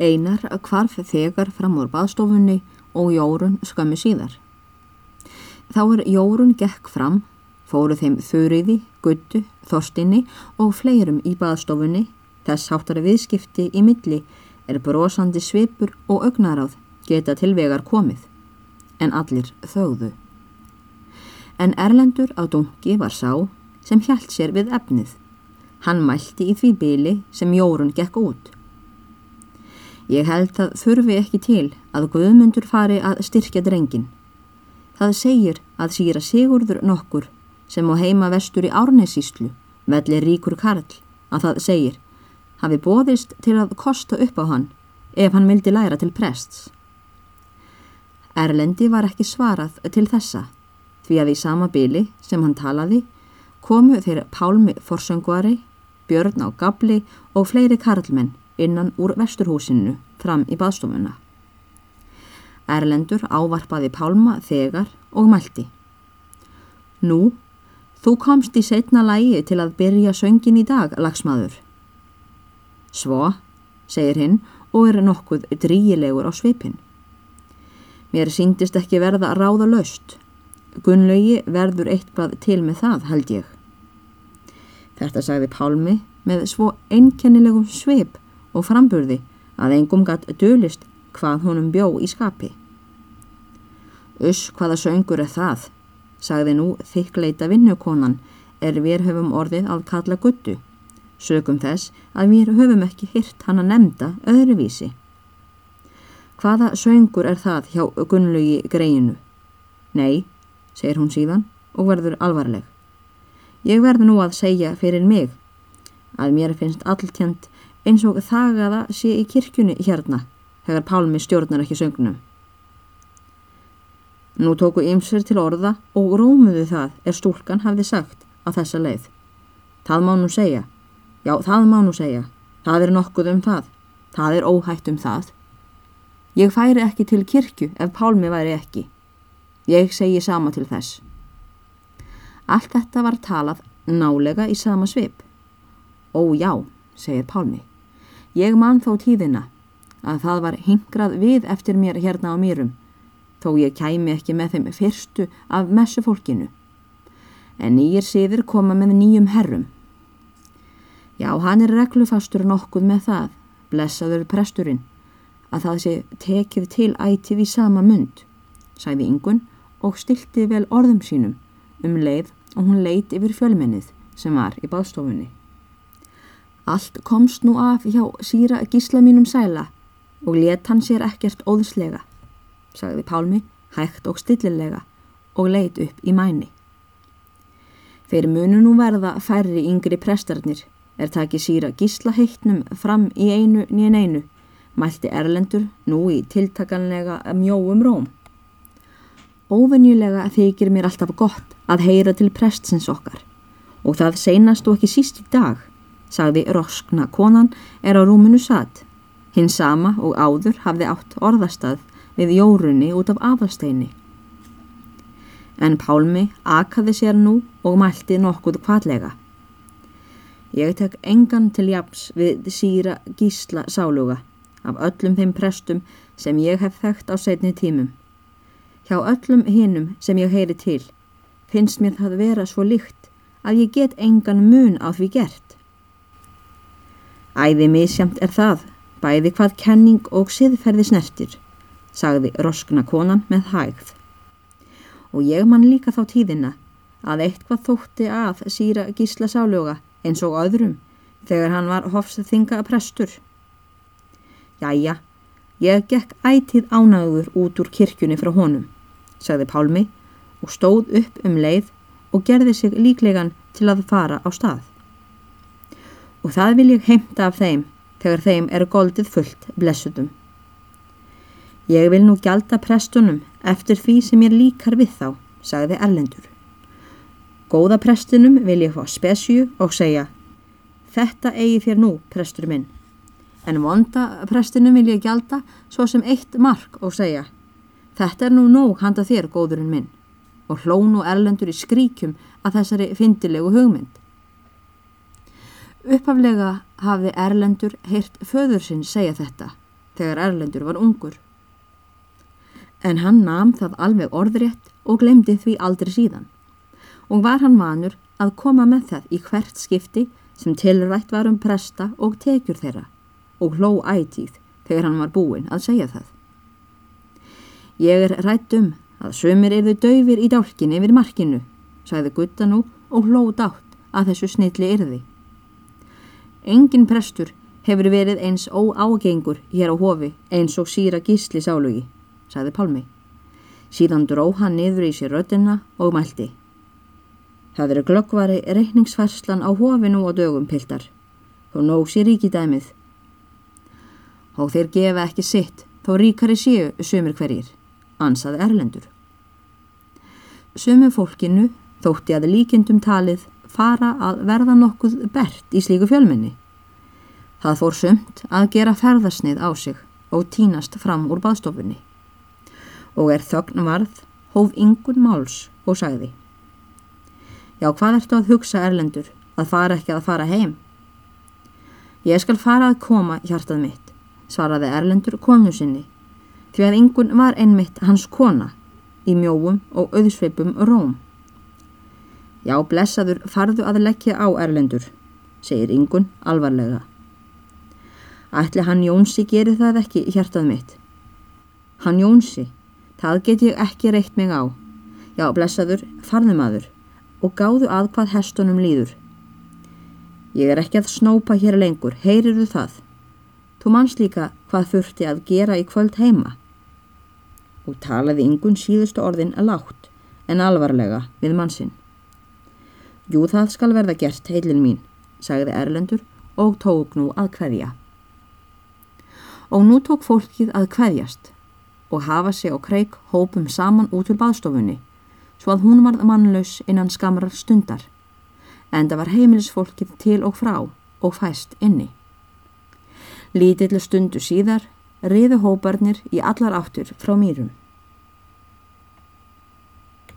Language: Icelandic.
Einar kvarf þegar fram úr baðstofunni og Jórun skömmu síðar. Þá er Jórun gekk fram, fóru þeim þurriði, guttu, þorstinni og fleirum í baðstofunni, þess háttari viðskipti í milli er brosandi svipur og augnaráð geta til vegar komið, en allir þögðu. En Erlendur á dungi var sá sem hjælt sér við efnið. Hann mælti í því bíli sem Jórun gekk út. Ég held það þurfi ekki til að Guðmundur fari að styrkja drengin. Það segir að síra Sigurður nokkur sem á heima vestur í Árnesíslu, velli ríkur Karl, að það segir hafi bóðist til að kosta upp á hann ef hann vildi læra til prests. Erlendi var ekki svarað til þessa því að í sama byli sem hann talaði komu þeir Pálmi Forsöngvari, Björn á Gabli og fleiri karlmenn innan úr vesturhúsinu fram í baðstofuna. Erlendur ávarpaði Pálma þegar og mælti. Nú, þú komst í setna lægi til að byrja söngin í dag, lagsmaður. Svo, segir hinn og er nokkuð dríilegur á svipin. Mér síndist ekki verða ráða löst. Gunnlaugi verður eitthvað til með það, held ég. Þetta sagði Pálmi með svo einkennilegum svip og framburði að engum gatt dölist hvað honum bjó í skapi. Uss, hvaða söngur er það, sagði nú þikkleita vinnukonan er við höfum orðið að kalla guttu, sögum þess að við höfum ekki hirt hann að nefnda öðruvísi. Hvaða söngur er það hjá Gunnlaugi greinu? Nei, segir hún síðan og verður alvarleg. Ég verð nú að segja fyrir mig að mér finnst alltjent eins og þagaða sé í kirkjunni hérna þegar Pálmi stjórnar ekki söngnum. Nú tóku ymsir til orða og rómuðu það er stúlkan hafði sagt á þessa leið. Það má nú segja. Já, það má nú segja. Það er nokkuð um það. Það er óhætt um það. Ég færi ekki til kirkju ef Pálmi væri ekki. Ég segi sama til þess. Allt þetta var talað nálega í sama svip. Ó já, segir Pálmi. Ég man þó tíðina að það var hingrað við eftir mér hérna á mýrum, þó ég kæmi ekki með þeim fyrstu af messu fólkinu. En nýjir siður koma með nýjum herrum. Já, hann er reglufastur nokkuð með það, blessaður presturinn, að það sé tekið til ætið í sama mund, sæði yngun og stilti vel orðum sínum um leið og hún leit yfir fjölmennið sem var í báðstofunni. Allt komst nú af hjá síra gísla mínum sæla og let hann sér ekkert óðslega, sagði Pálmi hægt og stillilega og leit upp í mæni. Þeir munu nú verða færri yngri prestarnir er takið síra gísla heittnum fram í einu nýjan einu, mælti Erlendur nú í tiltakanlega mjóum róm. Óvenjulega þykir mér alltaf gott að heyra til prestsins okkar og það seinast og ekki síst í dag sagði roskna konan er á rúmunu satt. Hinn sama og áður hafði átt orðastað við jórunni út af aðalsteini. En Pálmi akaði sér nú og mælti nokkuð kvallega. Ég tek engan til japs við síra gísla sáluga af öllum þeim prestum sem ég hef þekkt á setni tímum. Hjá öllum hinnum sem ég heyri til finnst mér það vera svo líkt að ég get engan mun á því gert. Æði misjamt er það, bæði hvað kenning og siðferði snertir, sagði roskna konan með hægð. Og ég man líka þá tíðina að eitthvað þótti að síra gísla sáljóga eins og öðrum þegar hann var hofsþinga prestur. Jæja, ég gekk ætið ánaður út úr kirkjunni frá honum, sagði Pálmi og stóð upp um leið og gerði sig líklegan til að fara á stað og það vil ég heimta af þeim þegar þeim er goldið fullt blessutum. Ég vil nú gjalda prestunum eftir því sem ég líkar við þá, sagði Erlendur. Góða prestunum vil ég fá spesju og segja Þetta eigi þér nú, prestur minn. En vonda prestunum vil ég gjalda svo sem eitt mark og segja Þetta er nú nóg handa þér, góðurinn minn. Og hlón og Erlendur í skríkjum að þessari fyndilegu hugmynd. Uppaflega hafði Erlendur heyrt föður sinn segja þetta þegar Erlendur var ungur. En hann nam það alveg orðrétt og glemdi því aldrei síðan og var hann vanur að koma með það í hvert skipti sem tilrætt var um presta og tekjur þeirra og hló ætíð þegar hann var búinn að segja það. Ég er rætt um að sömur erðu döfir í dálkinni yfir markinu, sagði gutta nú og hló dátt að þessu snilli erði. Engin prestur hefur verið eins óágengur hér á hofi eins og síra gísli sálugi, sagði Palmi. Síðan dró hann niður í sér röttina og mælti. Það eru glöggvari reikningsfærslan á hofinu og dögum piltar. Þó nóg sér ríkidæmið. Og þeir gefa ekki sitt, þó ríkari séu sömur hverjir, ansaði Erlendur. Sömu fólkinu þótti að líkindum talið fara að verða nokkuð bert í slíku fjölmenni. Það fór sumt að gera ferðarsnið á sig og tínast fram úr baðstofunni. Og er þögn varð, hóf yngun máls og sagði Já, hvað ertu að hugsa erlendur, að fara ekki að fara heim? Ég skal fara að koma, hjartað mitt, svaraði erlendur konu sinni, því að yngun var einmitt hans kona í mjóum og auðsveipum róm. Já, blessaður farðu að leggja á Erlendur, segir Ingun alvarlega. Ætli hann Jónsi gerir það ekki hjartað mitt. Hann Jónsi, það get ég ekki reitt mig á. Já, blessaður, farðu maður og gáðu að hvað hestunum líður. Ég er ekki að snópa hér lengur, heyriru það. Þú manns líka hvað þurfti að gera í kvöld heima. Og talaði Ingun síðustu orðin að látt en alvarlega við mannsinn. Jú, það skal verða gert, heilin mín, sagði Erlendur og tók nú að kveðja. Og nú tók fólkið að kveðjast og hafa sig á kreik hópum saman út úr baðstofunni, svo að hún varð mannlaus innan skamrar stundar, en það var heimilisfólkið til og frá og fæst inni. Lítillu stundu síðar riðu hóparnir í allar áttur frá mýrum.